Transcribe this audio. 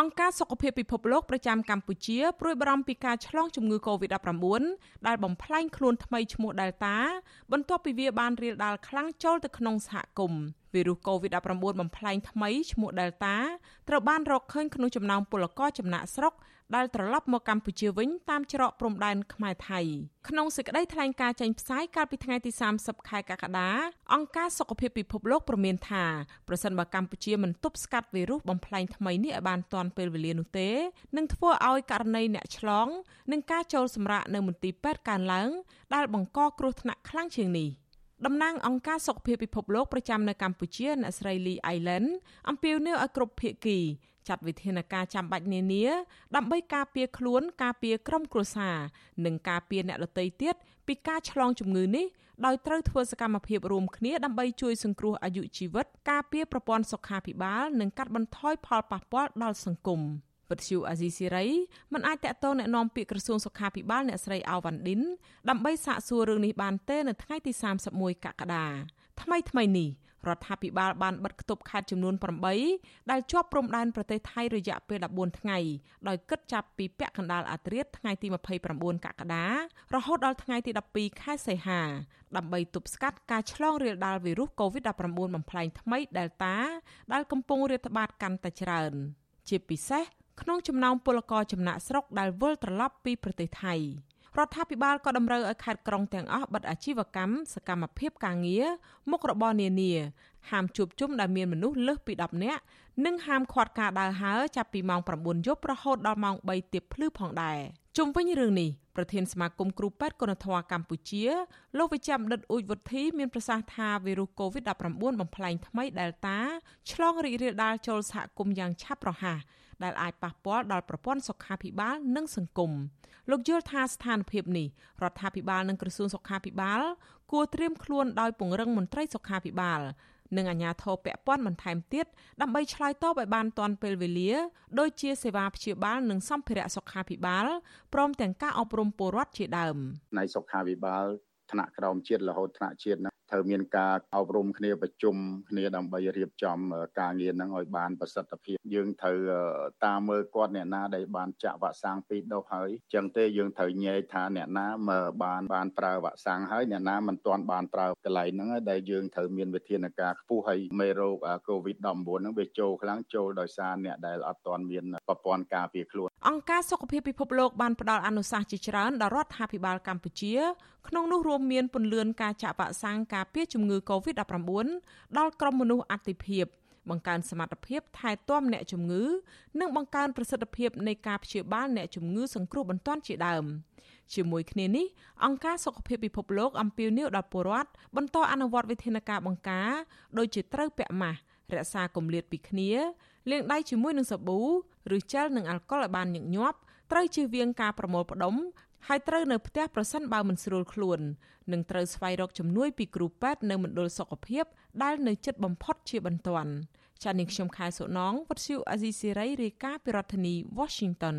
អង្គការសុខភាពពិភពលោកប្រចាំកម្ពុជាព្រួយបារម្ភពីការឆ្លងជំងឺ Covid-19 ដែលបំផ្លែងខ្លួនថ្មីឈ្មោះ Delta បន្ទាប់ពីវាបានរាលដាលខ្លាំងចូលទៅក្នុងសហគមន៍ វីរុស COVID-19 បំផ្លែងថ្មីឈ្មោះ Delta ត្រូវបានរកឃើញក្នុងចំណោមពលករចំណាក់ស្រុកដែលត្រឡប់មកកម្ពុជាវិញតាមច្រកព្រំដែនខ្មែរថៃក្នុងសេចក្តីថ្លែងការណ៍ចេញផ្សាយកាលពីថ្ងៃទី30ខែកក្កដាអង្គការសុខភាពពិភពលោកព្រមានថាប្រសិនបើកម្ពុជាមិនទប់ស្កាត់វីរុសបំផ្លែងថ្មីនេះឲ្យបានទាន់ពេលវេលានោះទេនឹងធ្វើឲ្យករណីអ្នកឆ្លង និងការចូលសម្រាកនៅមន្ទីរពេទ្យកើនឡើងដែលបង្កគ្រោះថ្នាក់ខ្លាំងជាងនេះ។ តំណាងអង្គការសុខភាពពិភពលោកប្រចាំនៅកម្ពុជាអ្នកស្រី Lee Island អំពាវនាវឲ្យគ្រប់ភាគីចាត់វិធានការចាំបាច់នានា ដើម្បីការពារខ្លួន ការពារក្រុមគ្រួសារនិងការពារអ្នកដទៃទៀតពីការឆ្លងជំងឺនេះដោយត្រូវធ្វើសកម្មភាពរួមគ្នាដើម្បីជួយសង្គ្រោះអាយុជីវិត ការពារប្រព័ន្ធសុខាភិបាល និងកាត់បន្ថយផលប៉ះពាល់ដល់សង្គម។ វិទ្យុអាស៊ីសេរីមិនអាចតាក់ទងแนะនាំពាក្យក្រសួងសុខាភិបាលអ្នកស្រីអាវវ៉ាន់ឌិនដើម្បីសាកសួររឿងនេះបានទេនៅថ្ងៃទី31កក្កដាថ្មីថ្មីនេះរដ្ឋាភិបាលបានបិទគប់ខេត្តចំនួន8ដែលជាប់ព្រំដែនប្រទេសថៃរយៈពេល14ថ្ងៃដោយគិតចាប់ពីពាក់កណ្ដាលអាធ្រាត្រថ្ងៃទី29កក្កដារហូតដល់ថ្ងៃទី12ខែសីហាដើម្បីទប់ស្កាត់ការឆ្លងរាលដាលវីរុស COVID-19 បំផ្លែងថ្មី Delta ដែលកំពុងរាតត្បាតកាន់តែច្រើនជាពិសេស ក្នុងចំណោមពលករចំណាក់ស្រុកដែលវិលត្រឡប់ពីប្រទេសថៃរដ្ឋាភិបាលក៏តម្រូវឲ្យខេត្តក្រុងទាំងអស់បិទអាជីវកម្មសកម្មភាពការងារមុខរបរនានាហាមជួបជុំដែលមានមនុស្សលើសពី10នាក់និងហាមឃាត់ការដើរហើរចាប់ពីម៉ោង9យប់រហូតដល់ម៉ោង3ទៀបភ្លឺផងដែរ ជុំវិញរឿងនេះប្រធានសមាគមគ្រូពេទ្យគុណធម៌កម្ពុជាលោកវិជ្ជបណ្ឌិតអ៊ូចវុធីមានប្រសាសន៍ថាវីរុស COVID-19 បំផ្លែងថ្មី Delta ឆ្លងរីករាលដាលចូលសហគមន៍យ៉ាងឆាប់រហ័សដែលអាចប៉ះពាល់ដល់ប្រព័ន្ធសុខាភិបាលនិងសង្គមលោកយល់ថាស្ថានភាពនេះរដ្ឋាភិបាលនិងក្រសួងសុខាភិបាល គួរត្រៀមខ្លួនដោយពង្រឹងមន្ត្រីសុខាភិបាល និងអាជ្ញាធរពាក់ព័ន្ធបន្ថែមទៀតដើម្បីឆ្លើយតបឲ្យបានទាន់ពេលវេលាដូចជាសេវាព្យាបាលនិងសម្ភារៈសុខាភិបាលព្រមទាំងការអប់រំពលរដ្ឋជាដើមនៃសុខាភិបាលថ្នាក់ក្រោមជាតិរហូតថ្នាក់ជាតិណាត្រូវមានការអប់រំគ្នាប្រជុំគ្នាដើម្បីរៀបចំការងារហ្នឹងឲ្យបានប្រសិទ្ធភាពយើងត្រូវតាមមើលគាត់អ្នកណាដែលបានចាក់វ៉ាក់សាំងពីរដូសហើយចឹងទេយើងត្រូវញែកថាអ្នកណាមើលបានបានប្រើវ៉ាក់សាំងហើយអ្នកណាមិនទាន់បានប្រើកន្លែងហ្នឹងដែលយើងត្រូវមានវិធានការខ្ពស់ហើយមេរោគ COVID-19 ហ្នឹងវាចូលខ្លាំងចូលដោយសារអ្នកដែលអត់ទាន់មានប្រព័ន្ធការពារខ្លួនអង្គការសុខភាពពិភពលោកបានផ្ដល់អនុសាសន៍ជាច្រើនដល់រដ្ឋាភិបាលកម្ពុជាក្នុងនោះរួមមានពន្លឿនការចាក់វ៉ាក់សាំងការពារជំងឺ Covid-19 ដល់ក្រុមមនុស្សអតិភិប បង្កើនសមត្ថភាពថែទាំអ្នកជំងឺ និងបង្កើនប្រសិទ្ធភាពនៃការព្យាបាលអ្នកជំងឺសង្គ្រោះបន្ទាន់ជាដើមជាមួយគ្នានេះអង្គការសុខភាពពិភពលោកអំពាវនាវដល់ពលរដ្ឋបន្តអនុវត្តវិធានការបង្ការដូចជាត្រូវពាក់ម៉ាស់រក្សាគម្លាតពីគ្នាលាងដៃជាមួយនឹងសាប៊ូឬជែលនិងអាល់កុលឲ្យបានញឹកញាប់ ត្រូវជៀសវាងការប្រមូលផ្ដុំហើយត្រូវនៅផ្ទះប្រសិនបើមិនស្រួលខ្លួននិងត្រូវស្វែងរកជំនួយពីគ្រូពេទ្យនៅមណ្ឌលសុខភាពដែលនៅជិតបំផុតជាបន្ទាន់ចា៎នាងខ្ញុំខែសុណងវັດឈូអាស៊ីសេរីរាយការណ៍ពីរដ្ឋធានី Washington